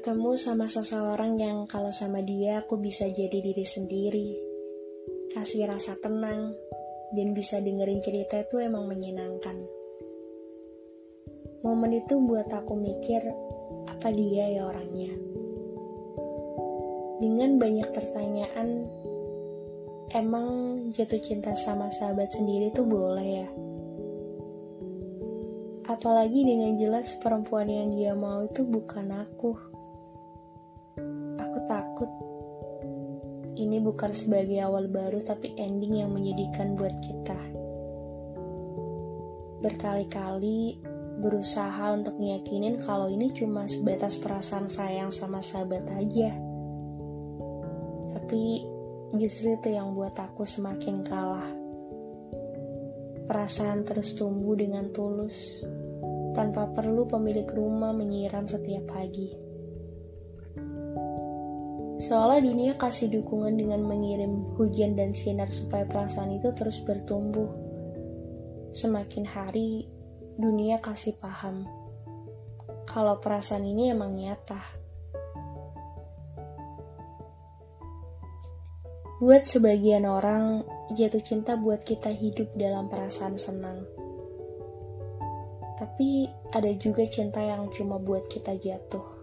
Ketemu sama seseorang yang kalau sama dia aku bisa jadi diri sendiri. Kasih rasa tenang, dan bisa dengerin cerita itu emang menyenangkan. Momen itu buat aku mikir, apa dia ya orangnya? Dengan banyak pertanyaan, emang jatuh cinta sama sahabat sendiri tuh boleh ya? Apalagi dengan jelas perempuan yang dia mau itu bukan aku. Aku takut ini bukan sebagai awal baru tapi ending yang menyedihkan buat kita. Berkali-kali berusaha untuk ngiyakinin kalau ini cuma sebatas perasaan sayang sama sahabat aja. Tapi justru itu yang buat aku semakin kalah. Perasaan terus tumbuh dengan tulus, tanpa perlu pemilik rumah menyiram setiap pagi. Seolah dunia kasih dukungan dengan mengirim hujan dan sinar supaya perasaan itu terus bertumbuh. Semakin hari, dunia kasih paham kalau perasaan ini emang nyata. Buat sebagian orang, jatuh cinta buat kita hidup dalam perasaan senang. Tapi ada juga cinta yang cuma buat kita jatuh.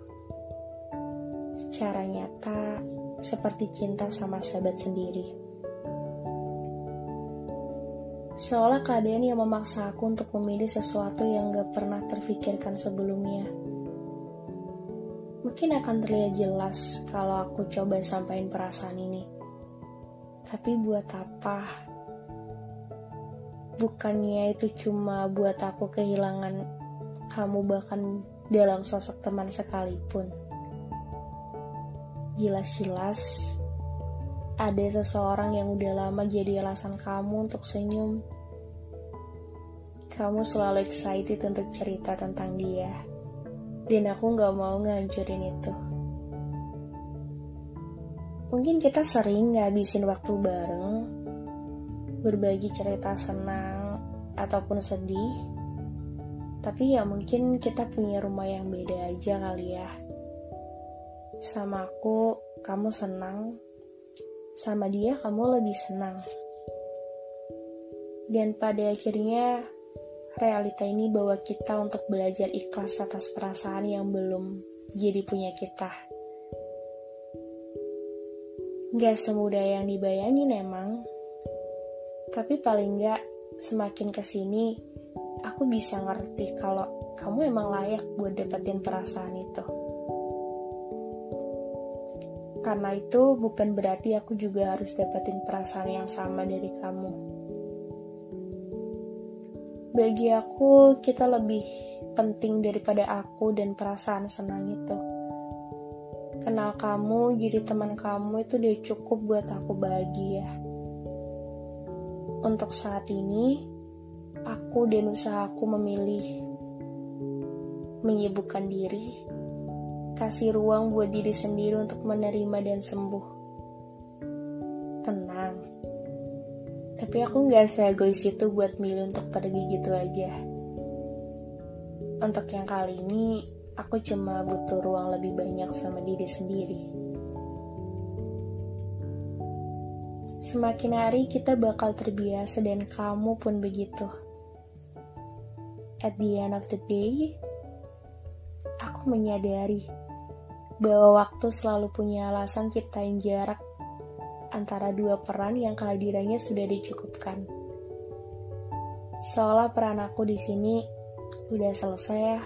Secara nyata, seperti cinta sama sahabat sendiri. Seolah keadaan yang memaksa aku untuk memilih sesuatu yang gak pernah terfikirkan sebelumnya. Mungkin akan terlihat jelas kalau aku coba sampaikan perasaan ini tapi buat apa? Bukannya itu cuma buat aku kehilangan kamu bahkan dalam sosok teman sekalipun. Jelas-jelas ada seseorang yang udah lama jadi alasan kamu untuk senyum. Kamu selalu excited untuk cerita tentang dia. Dan aku gak mau ngancurin itu. Mungkin kita sering ngabisin waktu bareng, berbagi cerita senang ataupun sedih, tapi ya mungkin kita punya rumah yang beda aja kali ya. Sama aku, kamu senang, sama dia kamu lebih senang. Dan pada akhirnya, realita ini bawa kita untuk belajar ikhlas atas perasaan yang belum jadi punya kita. Gak semudah yang dibayangin emang. Tapi paling gak semakin ke sini, aku bisa ngerti kalau kamu emang layak buat dapetin perasaan itu. Karena itu bukan berarti aku juga harus dapetin perasaan yang sama dari kamu. Bagi aku, kita lebih penting daripada aku dan perasaan senang itu kenal kamu, jadi teman kamu itu udah cukup buat aku bahagia. Untuk saat ini, aku dan usahaku memilih menyibukkan diri, kasih ruang buat diri sendiri untuk menerima dan sembuh. Tenang, tapi aku nggak seegois itu buat milih untuk pergi gitu aja. Untuk yang kali ini, aku cuma butuh ruang lebih banyak sama diri sendiri. Semakin hari kita bakal terbiasa dan kamu pun begitu. At the end of the day, aku menyadari bahwa waktu selalu punya alasan ciptain jarak antara dua peran yang kehadirannya sudah dicukupkan. Seolah peran aku di sini udah selesai ya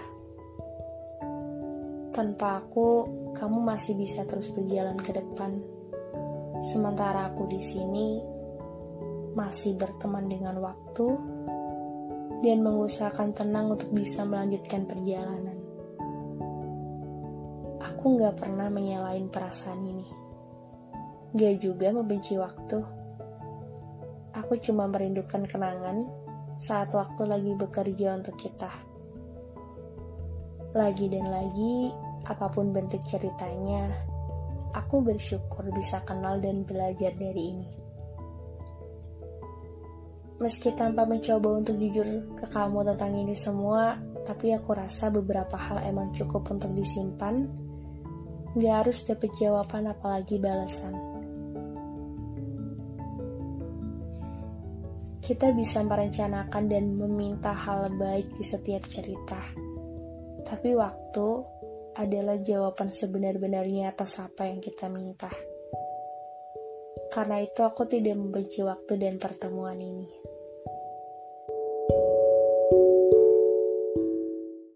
tanpa aku, kamu masih bisa terus berjalan ke depan. Sementara aku di sini masih berteman dengan waktu dan mengusahakan tenang untuk bisa melanjutkan perjalanan. Aku gak pernah menyalahin perasaan ini. Gak juga membenci waktu. Aku cuma merindukan kenangan saat waktu lagi bekerja untuk kita lagi dan lagi, apa pun bentuk ceritanya, aku bersyukur bisa kenal dan belajar dari ini. Meski tanpa mencoba untuk jujur ke kamu tentang ini semua, tapi aku rasa beberapa hal emang cukup untuk disimpan Gak harus dapet jawaban apalagi balasan. Kita bisa merencanakan dan meminta hal baik di setiap cerita. Tapi waktu adalah jawaban sebenar-benarnya atas apa yang kita minta. Karena itu aku tidak membenci waktu dan pertemuan ini.